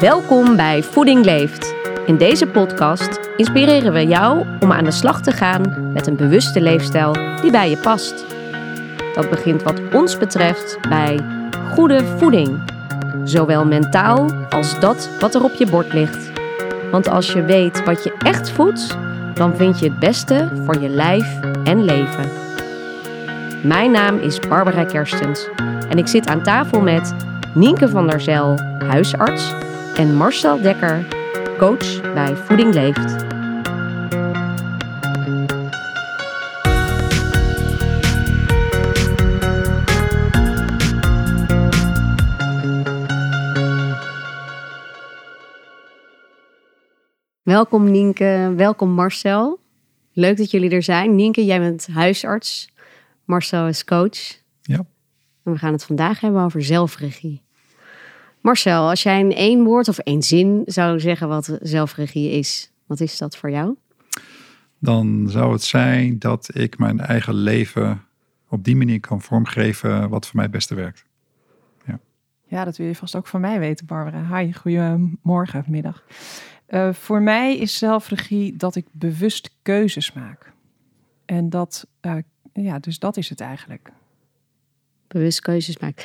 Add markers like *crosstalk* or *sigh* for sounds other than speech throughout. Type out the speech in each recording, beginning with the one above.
Welkom bij Voeding Leeft. In deze podcast inspireren we jou om aan de slag te gaan met een bewuste leefstijl die bij je past. Dat begint wat ons betreft bij goede voeding. Zowel mentaal als dat wat er op je bord ligt. Want als je weet wat je echt voedt, dan vind je het beste voor je lijf en leven. Mijn naam is Barbara Kerstens en ik zit aan tafel met Nienke van der Zel, huisarts, en Marcel Dekker, coach bij Voeding Leeft. Welkom Nienke, welkom Marcel. Leuk dat jullie er zijn. Nienke, jij bent huisarts. Marcel is coach. Ja. En we gaan het vandaag hebben over zelfregie. Marcel, als jij in één woord of één zin zou zeggen wat zelfregie is, wat is dat voor jou? Dan zou het zijn dat ik mijn eigen leven op die manier kan vormgeven wat voor mij het beste werkt. Ja, ja dat wil je vast ook van mij weten, Barbara. Hi, goedemorgen, middag. Uh, voor mij is zelfregie dat ik bewust keuzes maak. En dat, uh, ja, dus dat is het eigenlijk. Bewust keuzes maken.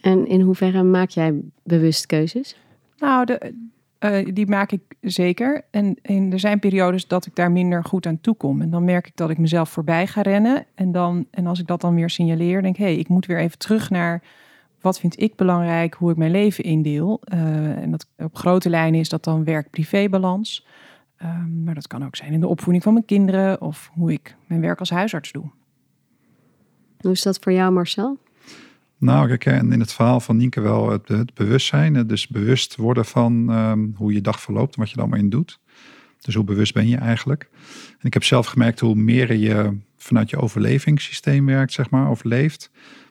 En in hoeverre maak jij bewust keuzes? Nou, de, uh, die maak ik zeker. En, en, er zijn periodes dat ik daar minder goed aan toe kom. En dan merk ik dat ik mezelf voorbij ga rennen. En, dan, en als ik dat dan weer signaleer, denk ik... hé, hey, ik moet weer even terug naar wat vind ik belangrijk, hoe ik mijn leven indeel. Uh, en dat, op grote lijnen is dat dan werk-privé-balans. Uh, maar dat kan ook zijn in de opvoeding van mijn kinderen... of hoe ik mijn werk als huisarts doe. Hoe is dat voor jou, Marcel? Nou, herken in het verhaal van Nienke wel het, bewustzijn. Dus bewust worden van um, hoe je dag verloopt en wat je er allemaal in doet. Dus hoe bewust ben je eigenlijk? En ik heb zelf gemerkt hoe meer je vanuit je overlevingssysteem werkt, zeg maar, of leeft,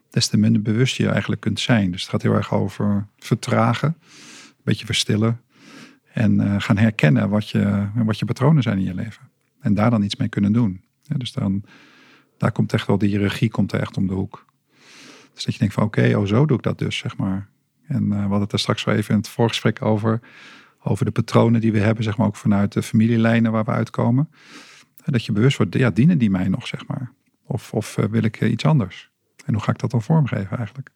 des te minder bewust je eigenlijk kunt zijn. Dus het gaat heel erg over vertragen, een beetje verstillen en uh, gaan herkennen wat je, wat je patronen zijn in je leven. En daar dan iets mee kunnen doen. Dus dan, daar komt echt wel die regie komt er echt om de hoek. Dus dat je denkt van oké, oh zo doe ik dat dus, zeg maar. En uh, we hadden het er straks wel even in het voorgesprek over, over de patronen die we hebben, zeg maar, ook vanuit de familielijnen waar we uitkomen. Dat je bewust wordt, ja, dienen die mij nog, zeg maar? Of, of uh, wil ik iets anders? En hoe ga ik dat dan vormgeven eigenlijk?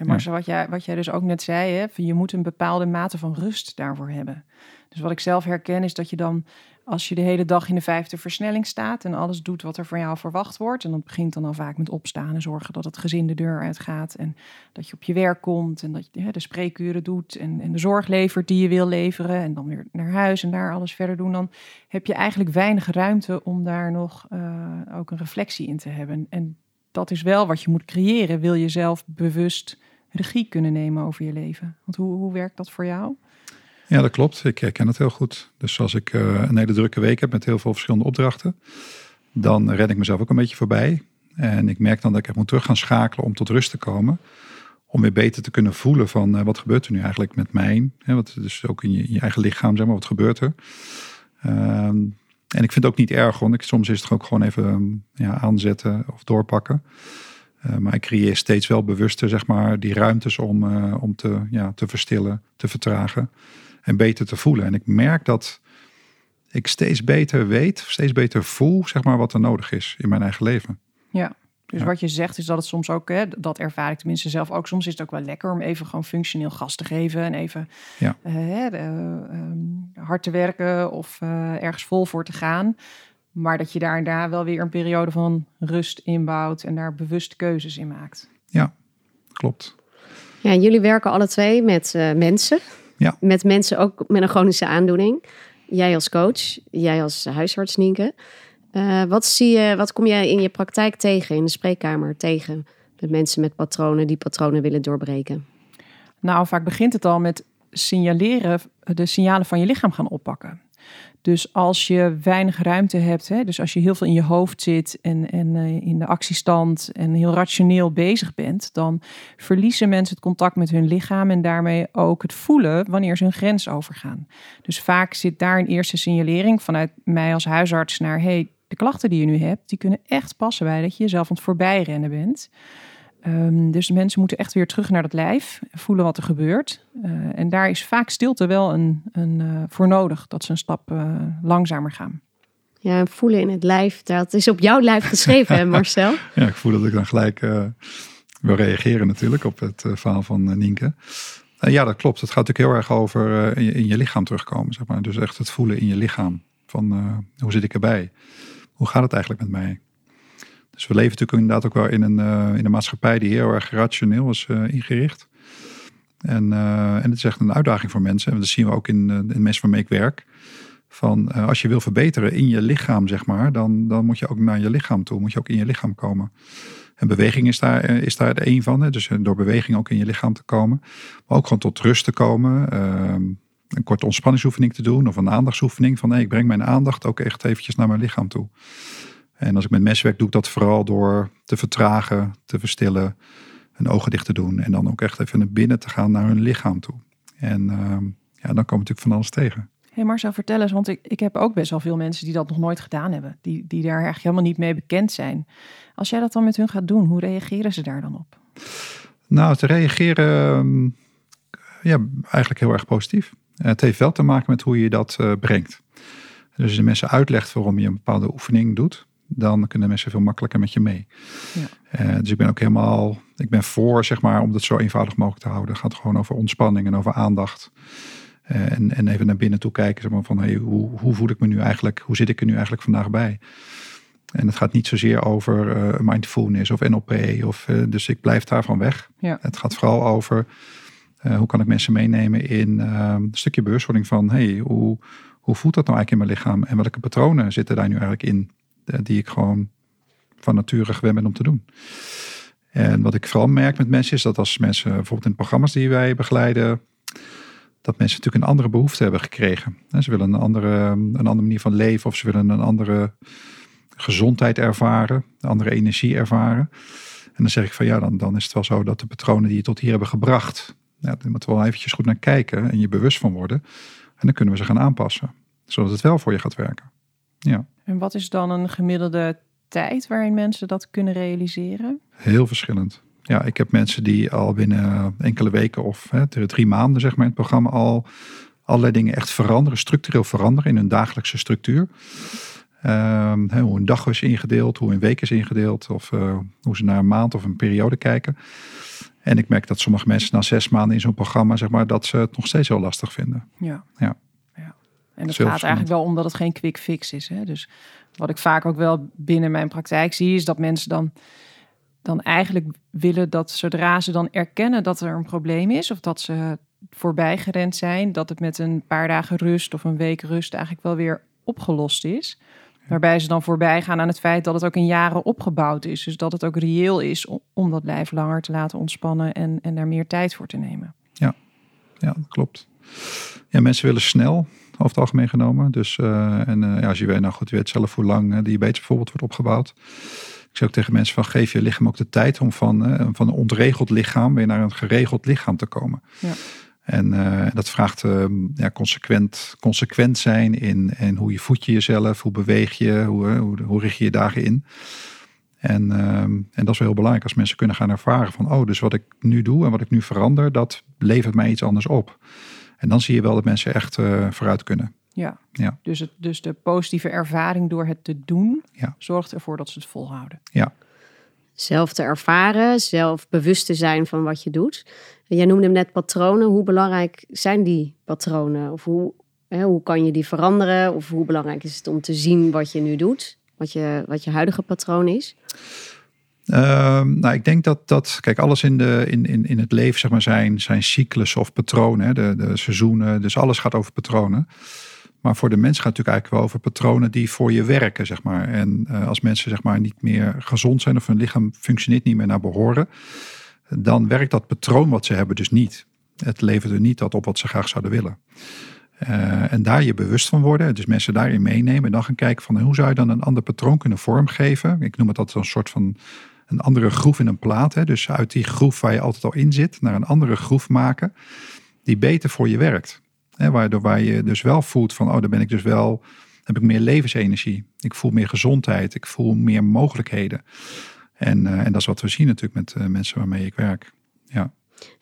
En Marcel, ja. wat, jij, wat jij dus ook net zei, hè, je moet een bepaalde mate van rust daarvoor hebben. Dus wat ik zelf herken is dat je dan als je de hele dag in de vijfde versnelling staat en alles doet wat er van jou verwacht wordt. En dat begint dan al vaak met opstaan en zorgen dat het gezin de deur uitgaat. En dat je op je werk komt en dat je de spreekuren doet en, en de zorg levert die je wil leveren. En dan weer naar huis en daar alles verder doen. Dan heb je eigenlijk weinig ruimte om daar nog uh, ook een reflectie in te hebben. En dat is wel wat je moet creëren. Wil je zelf bewust regie kunnen nemen over je leven? Want hoe, hoe werkt dat voor jou? Ja, dat klopt. Ik herken het heel goed. Dus als ik uh, een hele drukke week heb met heel veel verschillende opdrachten, dan red ik mezelf ook een beetje voorbij. En ik merk dan dat ik moet terug gaan schakelen om tot rust te komen. Om weer beter te kunnen voelen van uh, wat gebeurt er nu eigenlijk met mij. Hè, wat, dus ook in je, in je, eigen lichaam, zeg maar, wat gebeurt er. Uh, en ik vind het ook niet erg, want ik, soms is het ook gewoon even ja, aanzetten of doorpakken. Uh, maar ik creëer steeds wel bewuster, zeg maar, die ruimtes om, om te, ja, te verstillen, te vertragen en beter te voelen. En ik merk dat ik steeds beter weet, steeds beter voel, zeg maar, wat er nodig is in mijn eigen leven. Ja. Dus ja. wat je zegt is dat het soms ook, hè, dat ervaar ik tenminste zelf ook. Soms is het ook wel lekker om even gewoon functioneel gas te geven en even ja. uh, uh, hard te werken of ergens vol voor te gaan. Maar dat je daar en daar wel weer een periode van rust inbouwt en daar bewust keuzes in maakt. Ja, klopt. Ja, jullie werken alle twee met mensen. Ja. Met mensen ook met een chronische aandoening. Jij als coach, jij als huisarts, Nienke. Uh, wat, zie je, wat kom jij in je praktijk tegen, in de spreekkamer tegen? Met mensen met patronen die patronen willen doorbreken? Nou, vaak begint het al met signaleren, de signalen van je lichaam gaan oppakken. Dus als je weinig ruimte hebt, hè, dus als je heel veel in je hoofd zit en, en uh, in de actiestand en heel rationeel bezig bent, dan verliezen mensen het contact met hun lichaam en daarmee ook het voelen wanneer ze een grens overgaan. Dus vaak zit daar een eerste signalering vanuit mij als huisarts naar, hey, de klachten die je nu hebt, die kunnen echt passen bij dat je jezelf aan het voorbijrennen bent. Ehm, dus mensen moeten echt weer terug naar het lijf, voelen wat er gebeurt. Uh, en daar is vaak stilte wel een, een, uh, voor nodig, dat ze een stap uh, langzamer gaan. Ja, voelen in het lijf, dat is op jouw lijf geschreven, hè *laughs* Marcel? ja, ik voel dat ik dan gelijk wil reageren natuurlijk op het verhaal van Nienke. ja, dat klopt. Het gaat natuurlijk heel erg over in je, in, je, lichaam terugkomen, zeg maar. Dus echt het voelen in je lichaam. Van hoe zit ik erbij? Hoe gaat het eigenlijk met mij? Dus we leven natuurlijk inderdaad ook wel in een, uh, in een maatschappij die heel erg rationeel is uh, ingericht. En, uh, en het is echt een uitdaging voor mensen. En dat zien we ook in, in mensen waarmee ik werk. Van als je wil verbeteren in je lichaam, zeg maar, dan, dan moet je ook naar je lichaam toe. Moet je ook in je lichaam komen. En beweging is daar, is daar de een van. Hè? Dus door beweging ook in je lichaam te komen. Maar ook gewoon tot rust te komen. Ehm, een korte ontspanningsoefening te doen. Of een aandachtsoefening. Van hey, ik breng mijn aandacht ook echt eventjes naar mijn lichaam toe. En als ik met mensen werk, doe ik dat vooral door te vertragen, te verstillen, hun ogen dicht te doen. En dan ook echt even naar binnen te gaan naar hun lichaam toe. En uh, ja, dan komen we natuurlijk van alles tegen. Hey Marcel, vertel eens, want ik, ik heb ook best wel veel mensen die dat nog nooit gedaan hebben. Die, die daar eigenlijk helemaal niet mee bekend zijn. Als jij dat dan met hun gaat doen, hoe reageren ze daar dan op? Nou, ze reageren ehm, ja, eigenlijk heel erg positief. Het heeft wel te maken met hoe je dat uh, brengt. Dus als je mensen uitlegt waarom je een bepaalde oefening doet, dan kunnen mensen veel makkelijker met je mee. Ja. Uh, dus ik ben ook helemaal, ik ben voor zeg maar om het zo eenvoudig mogelijk te houden. Het gaat gewoon over ontspanning en over aandacht. Uh, en, en even naar binnen toe kijken zeg maar, van hey, hoe, hoe voel ik me nu eigenlijk, hoe zit ik er nu eigenlijk vandaag bij? En het gaat niet zozeer over uh, mindfulness of NLP. Of, dus ik blijf daarvan weg. Ja. Het gaat vooral over hoe kan ik mensen meenemen in een stukje bewustwording van hey, hoe, hoe voelt dat nou eigenlijk in mijn lichaam? En welke patronen zitten daar nu eigenlijk in? Eh, die ik gewoon van nature gewend ben om te doen. En wat ik vooral merk met mensen is dat als mensen bijvoorbeeld in programma's die wij begeleiden, dat mensen natuurlijk een andere behoefte hebben gekregen. Ze willen een andere, een andere manier van leven of ze willen een andere gezondheid ervaren, een andere energie ervaren. En dan zeg ik van ja, dan, dan is het wel zo dat de patronen die je tot hier hebben gebracht, ja, daar moeten we wel eventjes goed naar kijken en je bewust van worden. En dan kunnen we ze gaan aanpassen, zodat het wel voor je gaat werken. Ja. En wat is dan een gemiddelde tijd waarin mensen dat kunnen realiseren? Heel verschillend. Ja, ik heb mensen die al binnen enkele weken of hè, drie maanden, zeg maar, in het programma al allerlei dingen echt veranderen, structureel veranderen in hun dagelijkse structuur. Um, hoe een dag is ingedeeld, hoe een week is ingedeeld, of uh, hoe ze naar een maand of een periode kijken. En ik merk dat sommige mensen na zes maanden in zo'n programma, zeg maar, dat ze het nog steeds heel lastig vinden. Ja. ja. En het gaat eigenlijk wel om dat het geen quick fix is. Hè? Dus wat ik vaak ook wel binnen mijn praktijk zie, is dat mensen dan, dan eigenlijk willen dat zodra ze dan erkennen dat er een probleem is, of dat ze voorbij gerend zijn, dat het met een paar dagen rust of een week rust eigenlijk wel weer opgelost is. Waarbij ze dan voorbij gaan aan het feit dat het ook in jaren opgebouwd is. Dus dat het ook reëel is om, om dat lijf langer te laten ontspannen en, en daar meer tijd voor te nemen. Ja, ja dat klopt. Ja, mensen willen snel over het algemeen genomen. Dus, uh, en uh, ja, als je weet, nou goed, je weet zelf hoe lang uh, diabetes bijvoorbeeld wordt opgebouwd. Ik zeg ook tegen mensen van geef je lichaam ook de tijd om van, van een ontregeld lichaam weer naar een geregeld lichaam te komen. Ja. En dat vraagt ja, consequent, consequent zijn in, in hoe je voed je jezelf, hoe beweeg je, hoe, hoe, hoe richt je je dagen in. En, ehm, en dat is wel heel belangrijk als mensen kunnen gaan ervaren van, oh, dus wat ik nu doe en wat ik nu verander, dat levert mij iets anders op. En dan zie je wel dat mensen echt uh, vooruit kunnen. Ja, ja. Dus, het, dus de positieve ervaring door het te doen ja. zorgt ervoor dat ze het volhouden. Ja. Zelf te ervaren, zelf bewust te zijn van wat je doet. Jij noemde hem net patronen. Hoe belangrijk zijn die patronen? Of hoe, hè, hoe kan je die veranderen? Of hoe belangrijk is het om te zien wat je nu doet? Wat je, wat je huidige patroon is? Ehm, nou, ik denk dat, dat kijk, alles in, de, in, in, in het leven zeg maar, zijn, zijn cyclus of patronen, de, de seizoenen, dus alles gaat over patronen. Maar voor de mens gaat het natuurlijk eigenlijk wel over patronen die voor je werken, zeg maar. En uh, als mensen zeg maar niet meer gezond zijn of hun lichaam functioneert niet meer naar behoren, dan werkt dat patroon wat ze hebben dus niet. Het levert er niet dat op wat ze graag zouden willen. Uh, en daar je bewust van worden, dus mensen daarin meenemen en dan gaan kijken van hoe zou je dan een ander patroon kunnen vormgeven. Ik noem het dat een soort van een andere groef in een plaat. Hè? Dus uit die groef waar je altijd al in zit, naar een andere groef maken, die beter voor je werkt. Hè? Waardoor waar je dus wel voelt van, oh, daar ben ik dus wel, heb ik meer levensenergie. Ik voel meer gezondheid, ik voel meer mogelijkheden. En, en dat is wat we zien natuurlijk met mensen waarmee ik werk. Ja.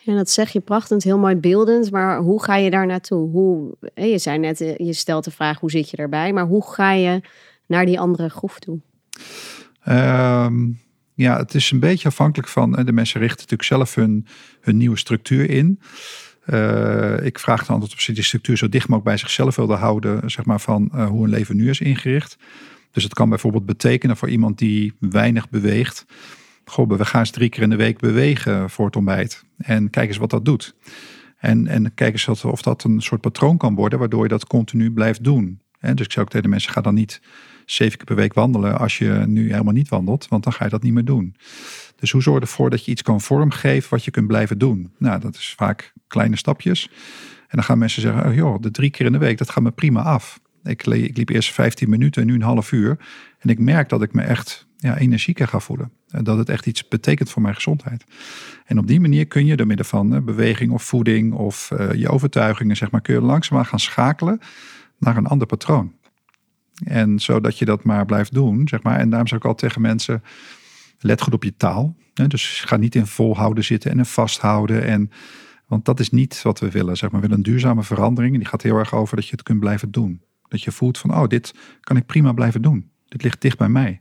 En dat zeg je prachtend, heel mooi beeldend. Maar hoe ga je daar naartoe? Hoe, je zei net, je stelt de vraag hoe zit je erbij? Maar hoe ga je naar die andere groef toe? Ehm, ja, het is een beetje afhankelijk van. De mensen richten natuurlijk zelf hun, hun nieuwe structuur in. Uh, ik vraag dan of ze die structuur zo dicht mogelijk bij zichzelf wilden houden, zeg maar, van uh, hoe een leven nu is ingericht. Dus het kan bijvoorbeeld betekenen voor iemand die weinig beweegt. Goh, we gaan eens drie keer in de week bewegen voor het ontbijt. En kijk eens wat dat doet. En, en kijk eens of dat een soort patroon kan worden, waardoor je dat continu blijft doen. En dus ik zou ook tegen de mensen, ga dan niet zeven keer per week wandelen als je nu helemaal niet wandelt, want dan ga je dat niet meer doen. Dus hoe zorg je ervoor dat je iets kan vormgeven wat je kunt blijven doen? Nou, dat is vaak kleine stapjes. En dan gaan mensen zeggen, oh joh, de drie keer in de week, dat gaat me prima af. Ik, ik liep eerst 15 minuten en nu een half uur. En ik merk dat ik me echt ja, energieker ga voelen. En dat het echt iets betekent voor mijn gezondheid. En op die manier kun je door middel van uh, beweging of voeding of uh, je overtuigingen, zeg maar, kun je langzaamaan gaan schakelen naar een ander patroon. En zodat je dat maar blijft doen, zeg maar. En daarom zeg ik al tegen mensen, let goed op je taal. Dus ga niet in volhouden zitten en in vasthouden. En, want dat is niet wat we willen. Zeg maar. We willen een duurzame verandering. En die gaat heel erg over dat je het kunt blijven doen. Dat je voelt van, oh, dit kan ik prima blijven doen. Dit ligt dicht bij mij.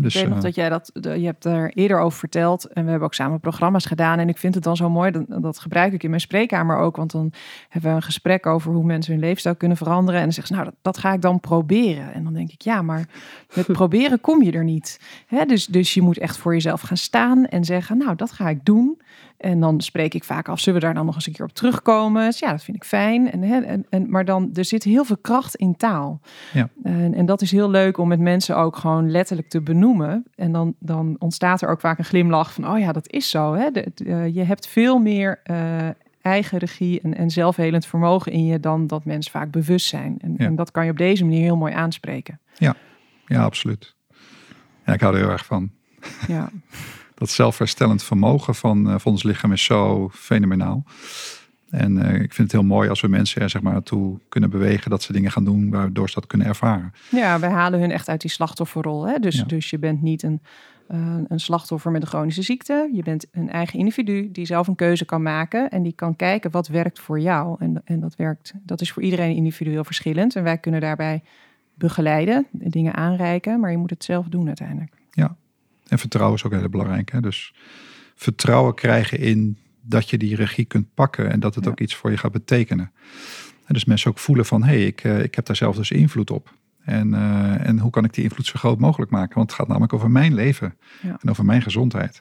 Dus, ik weet nog uh, dat jij dat, je hebt er eerder over verteld en we hebben ook samen programma's gedaan. En ik vind het dan zo mooi, dat, dat gebruik ik in mijn spreekkamer ook. Want dan hebben we een gesprek over hoe mensen hun leefstijl kunnen veranderen. En dan zeggen ze, nou, dat, dat ga ik dan proberen. En dan denk ik, ja, maar met *laughs* proberen kom je er niet. Hè? Dus, dus je moet echt voor jezelf gaan staan en zeggen, nou, dat ga ik doen. En dan spreek ik vaak af, zullen we daar dan nog eens een keer op terugkomen? Dus ja, dat vind ik fijn. En, en, en, maar dan, er zit heel veel kracht in taal. Ja. En, en dat is heel leuk om met mensen ook gewoon letterlijk te benoemen. En dan, dan ontstaat er ook vaak een glimlach van, oh ja, dat is zo. Hè? De, uh, je hebt veel meer uh, eigen regie en, en zelfhelend vermogen in je dan dat mensen vaak bewust zijn. En, ja. en dat kan je op deze manier heel mooi aanspreken. Ja, ja absoluut. Ja, ik hou er heel erg van. Ja. *laughs* dat zelfherstellend vermogen van, uh, van ons lichaam is zo fenomenaal. En uh, ik vind het heel mooi als we mensen er zeg maar, toe kunnen bewegen dat ze dingen gaan doen waardoor ze dat kunnen ervaren. Ja, wij halen hun echt uit die slachtofferrol. Hè? Dus, ja. dus je bent niet een, uh, een slachtoffer met een chronische ziekte. Je bent een eigen individu die zelf een keuze kan maken en die kan kijken wat werkt voor jou. En, en dat werkt, dat is voor iedereen individueel verschillend. En wij kunnen daarbij begeleiden, dingen aanreiken, maar je moet het zelf doen uiteindelijk. Ja, en vertrouwen is ook heel belangrijk. Hè? Dus vertrouwen krijgen in dat je die regie kunt pakken en dat het ja. ook iets voor je gaat betekenen. En dus mensen ook voelen van, hé, hey, ik, uh, ik heb daar zelf dus invloed op. En, uh, en hoe kan ik die invloed zo groot mogelijk maken? Want het gaat namelijk over mijn leven ja. en over mijn gezondheid.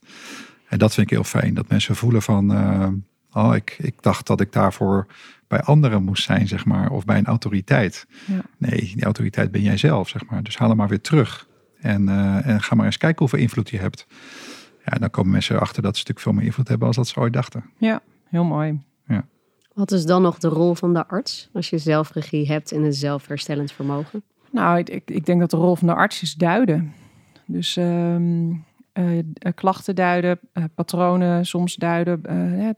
En dat vind ik heel fijn, dat mensen voelen van, uh, oh, ik, ik dacht dat ik daarvoor bij anderen moest zijn, zeg maar, of bij een autoriteit. Ja. Nee, die autoriteit ben jij zelf, zeg maar. Dus haal hem maar weer terug. En, uh, en ga maar eens kijken hoeveel invloed je hebt. Ja, dan komen mensen erachter dat ze natuurlijk veel meer invloed hebben als dat ze ooit dachten. Ja, heel mooi. Ja. Wat is dan nog de rol van de arts als je zelfregie hebt en een zelfherstellend vermogen? Nou, ik, ik, denk dat de rol van de arts is duiden. Dus um, uh, klachten duiden, uh, patronen soms duiden, uh,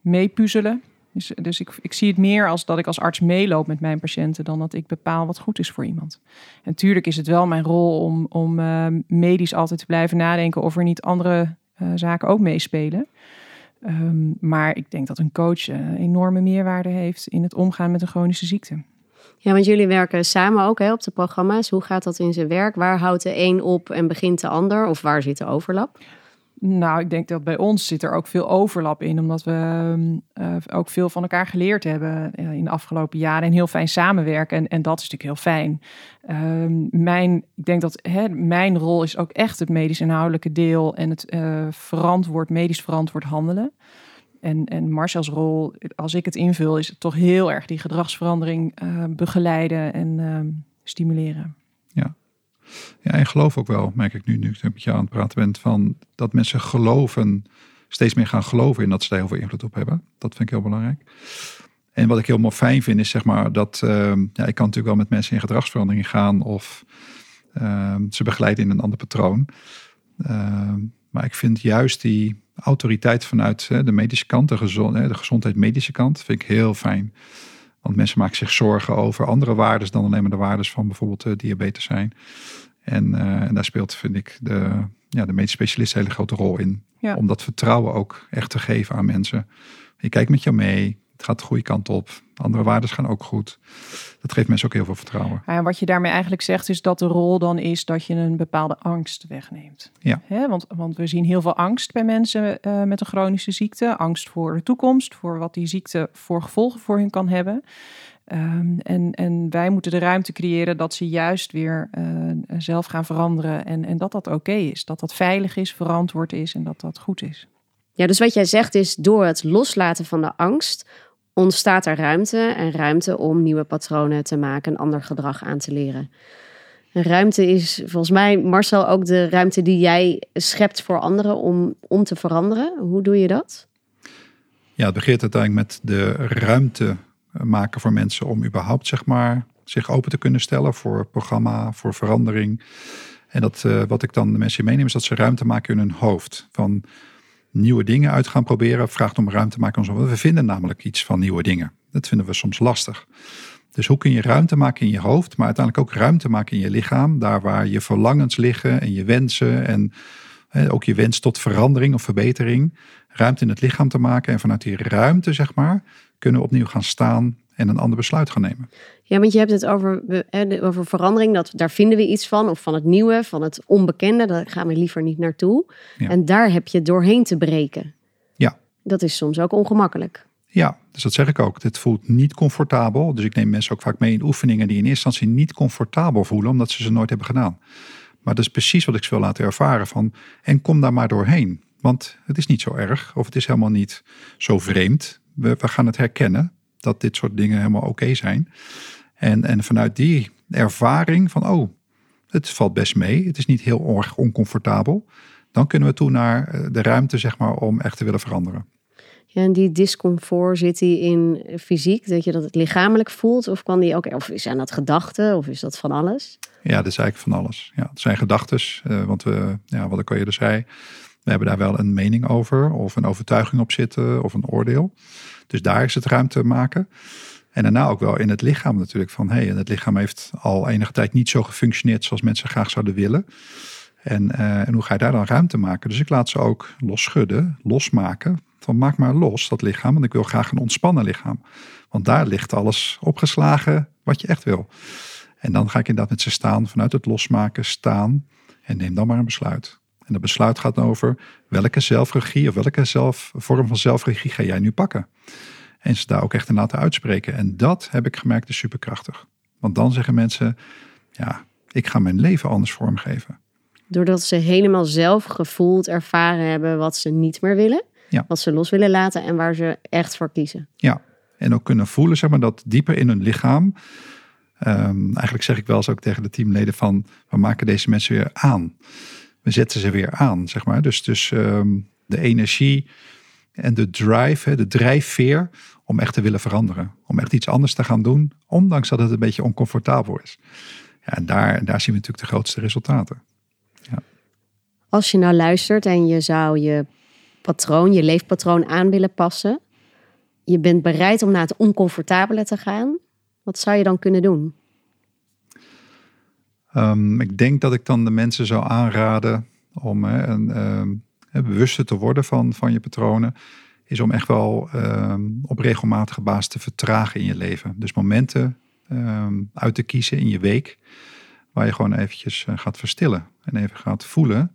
meepuzzelen. Dus, dus ik, ik zie het meer als dat ik als arts meeloop met mijn patiënten dan dat ik bepaal wat goed is voor iemand. En tuurlijk is het wel mijn rol om, om uh, medisch altijd te blijven nadenken of er niet andere uh, zaken ook meespelen. Um, maar ik denk dat een coach een enorme meerwaarde heeft in het omgaan met een chronische ziekte. Ja, want jullie werken samen ook hè, op de programma's. Hoe gaat dat in zijn werk? Waar houdt de een op en begint de ander? Of waar zit de overlap? Nou, ik denk dat bij ons zit er ook veel overlap in, omdat we uh, ook veel van elkaar geleerd hebben uh, in de afgelopen jaren en heel fijn samenwerken. En, en dat is natuurlijk heel fijn. Uh, mijn, ik denk dat hè, mijn rol is ook echt het medisch inhoudelijke deel en het uh, verantwoord, medisch verantwoord handelen. En, en Marcel's rol, als ik het invul, is toch heel erg die gedragsverandering begeleiden en ehm, stimuleren. Ja, en geloof ook wel, merk ik nu, nu ik met jou aan het praten ben, van dat mensen geloven, steeds meer gaan geloven in dat ze daar heel veel invloed op hebben. Dat vind ik heel belangrijk. En wat ik helemaal fijn vind, is zeg maar dat, uh, ja, ik kan natuurlijk wel met mensen in gedragsverandering gaan of uh, ze begeleiden in een ander patroon. Uh, maar ik vind juist die autoriteit vanuit de medische kant, de, gezond, de gezondheid medische kant, vind ik heel fijn. Want mensen maken zich zorgen over andere waarden dan alleen maar de waarden van bijvoorbeeld uh, diabetes zijn. En, uh, en daar speelt, vind ik, de, ja, de medisch specialist een hele grote rol in. Ja. Om dat vertrouwen ook echt te geven aan mensen. Je kijkt met jou mee, het gaat de goede kant op. Andere waarden gaan ook goed. Dat geeft mensen ook heel veel vertrouwen. Ja, en wat je daarmee eigenlijk zegt, is dat de rol dan is dat je een bepaalde angst wegneemt. Ja. Hè? Want, want we zien heel veel angst bij mensen uh, met een chronische ziekte. Angst voor de toekomst, voor wat die ziekte voor gevolgen voor hun kan hebben. Um, en, en wij moeten de ruimte creëren dat ze juist weer uh, zelf gaan veranderen. En, en dat dat oké is. Dat dat veilig is, verantwoord is en dat dat goed is. Ja, dus wat jij zegt is door het loslaten van de angst ontstaat er ruimte en ruimte om nieuwe patronen te maken, een ander gedrag aan te leren. En ruimte is volgens mij, Marcel, ook de ruimte die jij schept voor anderen om, om te veranderen. Hoe doe je dat? Ja, het begint uiteindelijk met de ruimte maken voor mensen om überhaupt zeg maar, zich open te kunnen stellen voor programma, voor verandering. En dat, uh, wat ik dan de mensen meeneem is dat ze ruimte maken in hun hoofd. Van nieuwe dingen uit gaan proberen, vraagt om ruimte te maken. We vinden namelijk iets van nieuwe dingen. Dat vinden we soms lastig. Dus hoe kun je ruimte maken in je hoofd, maar uiteindelijk ook ruimte maken in je lichaam, daar waar je verlangens liggen en je wensen en ook je wens tot verandering of verbetering, ruimte in het lichaam te maken en vanuit die ruimte, zeg maar, kunnen we opnieuw gaan staan en een ander besluit gaan nemen. Ja, want je hebt het over, over verandering, dat, daar vinden we iets van, of van het nieuwe, van het onbekende, daar gaan we liever niet naartoe. Ja. En daar heb je doorheen te breken. Ja. Dat is soms ook ongemakkelijk. Ja, dus dat zeg ik ook. Dit voelt niet comfortabel. Dus ik neem mensen ook vaak mee in oefeningen die in eerste instantie niet comfortabel voelen, omdat ze ze nooit hebben gedaan. Maar dat is precies wat ik ze wil laten ervaren van, en kom daar maar doorheen. Want het is niet zo erg, of het is helemaal niet zo vreemd. We, we gaan het herkennen dat dit soort dingen helemaal oké zijn. En, en vanuit die ervaring van, oh, het valt best mee. Het is niet heel erg oncomfortabel. Dan kunnen we toe naar eh, de ruimte, zeg maar, om echt te willen veranderen. Ja, en die discomfort zit die in fysiek, dat je dat het lichamelijk voelt? Of kan die ook, of zijn dat gedachten, of is dat van alles? Ja, dat is eigenlijk van alles. Ja, het zijn gedachten, uh, want we, ja, wat ik al eerder zei, we hebben daar wel een mening over, of een overtuiging op zitten, of een oordeel. Dus daar is het ruimte maken. En daarna ook wel in het lichaam natuurlijk. Van hey, het lichaam heeft al enige tijd niet zo gefunctioneerd zoals mensen graag zouden willen. En, uh, en hoe ga je daar dan ruimte maken? Dus ik laat ze ook losschudden, losmaken. Van maak maar los dat lichaam, want ik wil graag een ontspannen lichaam. Want daar ligt alles opgeslagen wat je echt wil. En dan ga ik inderdaad met ze staan, vanuit het losmaken, staan. En neem dan maar een besluit. En dat besluit gaat over welke zelfregie of welke zelf, vorm van zelfregie ga jij nu pakken. En ze daar ook echt in laten uitspreken. En dat heb ik gemerkt is superkrachtig. Want dan zeggen mensen, ja, ik ga mijn leven anders vormgeven. Doordat ze helemaal zelf gevoeld, ervaren hebben wat ze niet meer willen. Ja. Wat ze los willen laten en waar ze echt voor kiezen. Ja, en ook kunnen voelen, zeg maar, dat dieper in hun lichaam. Um, eigenlijk zeg ik wel eens ook tegen de teamleden van, we maken deze mensen weer aan. We zetten ze weer aan, zeg maar. Dus, dus um, de energie en de drive, de drijfveer om echt te willen veranderen. Om echt iets anders te gaan doen, ondanks dat het een beetje oncomfortabel is. Ja, en daar, daar zien we natuurlijk de grootste resultaten. Ja. Als je nou luistert en je zou je patroon, je leefpatroon aan willen passen. Je bent bereid om naar het oncomfortabele te gaan. Wat zou je dan kunnen doen? Um, ik denk dat ik dan de mensen zou aanraden om hè, een, um, bewuster te worden van, van je patronen. Is om echt wel um, op regelmatige basis te vertragen in je leven. Dus momenten uit te kiezen in je week. Waar je gewoon eventjes uh, gaat verstillen. En even gaat voelen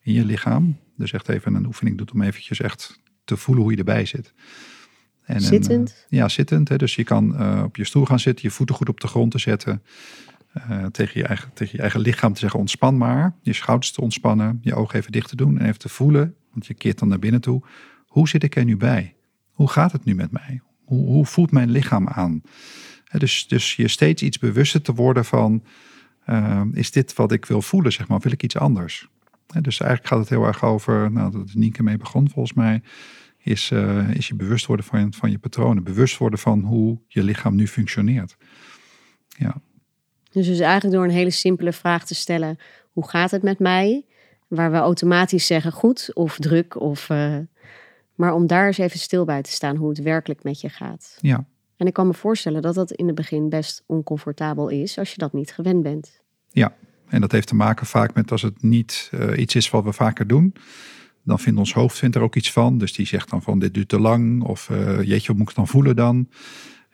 in je lichaam. Dus echt even een oefening doet om eventjes echt te voelen hoe je erbij zit. En zittend? Een, ja, zittend. Hè. Dus je kan uh, op je stoel gaan zitten, je voeten goed op de grond te zetten. Uh, tegen, je eigen, tegen je eigen lichaam te zeggen ontspan maar. Je schouders te ontspannen, je ogen even dicht te doen en even te voelen. Want je keert dan naar binnen toe. Hoe zit ik er nu bij? Hoe gaat het nu met mij? Hoe, hoe voelt mijn lichaam aan? Dus, dus je steeds iets bewuster te worden van... Uh, is dit wat ik wil voelen, zeg maar? Wil ik iets anders? Dus eigenlijk gaat het heel erg over, nou, dat Nienke mee begon volgens mij, is, uh, is je bewust worden van, van je patronen. Bewust worden van hoe je lichaam nu functioneert. Ja. Dus, dus eigenlijk door een hele simpele vraag te stellen, hoe gaat het met mij? Waar we automatisch zeggen goed of druk of... Uh, maar om daar eens even stil bij te staan hoe het werkelijk met je gaat. Ja. En ik kan me voorstellen dat dat in het begin best oncomfortabel is als je dat niet gewend bent. Ja, En dat heeft te maken vaak met als het niet uh, iets is wat we vaker doen. Dan vindt ons hoofd vindt er ook iets van. Dus die zegt dan van dit duurt te lang. Of uh, jeetje, wat moet ik dan voelen dan?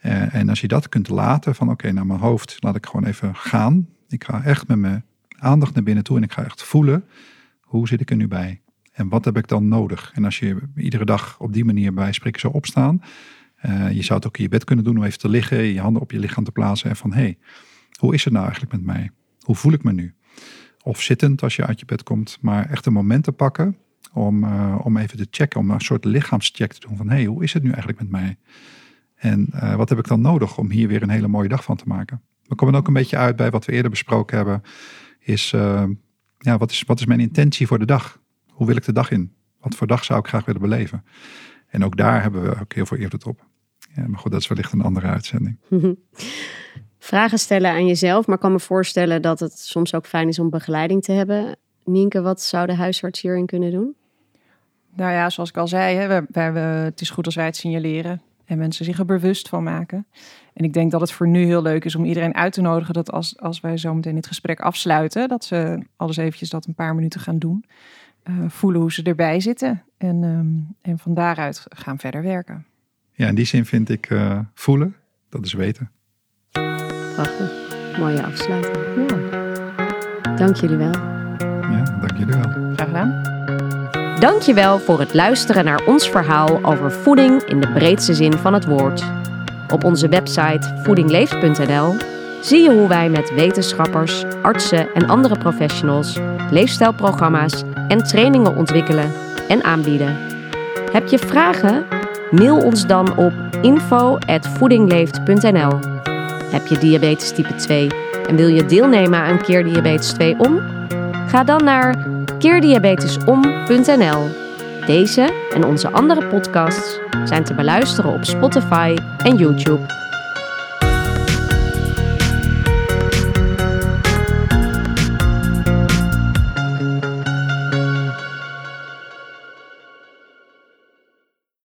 Uh, en als je dat kunt laten van oké, naar mijn hoofd laat ik gewoon even gaan. Ik ga echt met mijn aandacht naar binnen toe en ik ga echt voelen. Hoe zit ik er nu bij? En wat heb ik dan nodig? En als je iedere dag op die manier bij spreken zou opstaan. Uh, je zou het ook in je bed kunnen doen om even te liggen. Je handen op je lichaam te plaatsen. En van hé, hey, hoe is het nou eigenlijk met mij? Hoe voel ik me nu? Of zittend als je uit je bed komt. Maar echt een moment te pakken om, uh, om even te checken. Om een soort lichaamscheck te doen van hé, hey, hoe is het nu eigenlijk met mij? En uh, wat heb ik dan nodig om hier weer een hele mooie dag van te maken? We komen ook een beetje uit bij wat we eerder besproken hebben. Is, uh, ja, wat is, wat is mijn intentie voor de dag? Hoe wil ik de dag in? Wat voor dag zou ik graag willen beleven? En ook daar hebben we ook heel veel invloed op. Ja, maar goed, dat is wellicht een andere uitzending. *laughs* Vragen stellen aan jezelf, maar ik kan me voorstellen dat het soms ook fijn is om begeleiding te hebben. Nienke, wat zou de huisarts hierin kunnen doen? Nou ja, zoals ik al zei, hè, we, we, we, het is goed als wij het signaleren en mensen zich er bewust van maken. En ik denk dat het voor nu heel leuk is om iedereen uit te nodigen dat als, als wij zo meteen dit gesprek afsluiten, dat ze alles eventjes dat een paar minuten gaan doen. Uh, voelen hoe ze erbij zitten en, um, en van daaruit gaan verder werken. Ja, in die zin vind ik uh, voelen, dat is weten. Prachtig. Mooie afsluiting. Ja. Dank jullie wel. Ja, dank jullie wel. Graag gedaan. Dank je wel voor het luisteren naar ons verhaal over voeding in de breedste zin van het woord. Op onze website voedingleeft.nl zie je hoe wij met wetenschappers, artsen en andere professionals leefstijlprogramma's en trainingen ontwikkelen en aanbieden. Heb je vragen? Mail ons dan op info@voedingleeft.nl. Heb je diabetes type 2 en wil je deelnemen aan Keer Diabetes 2 om? Ga dan naar keerdiabetesom.nl. Deze en onze andere podcasts zijn te beluisteren op Spotify en YouTube.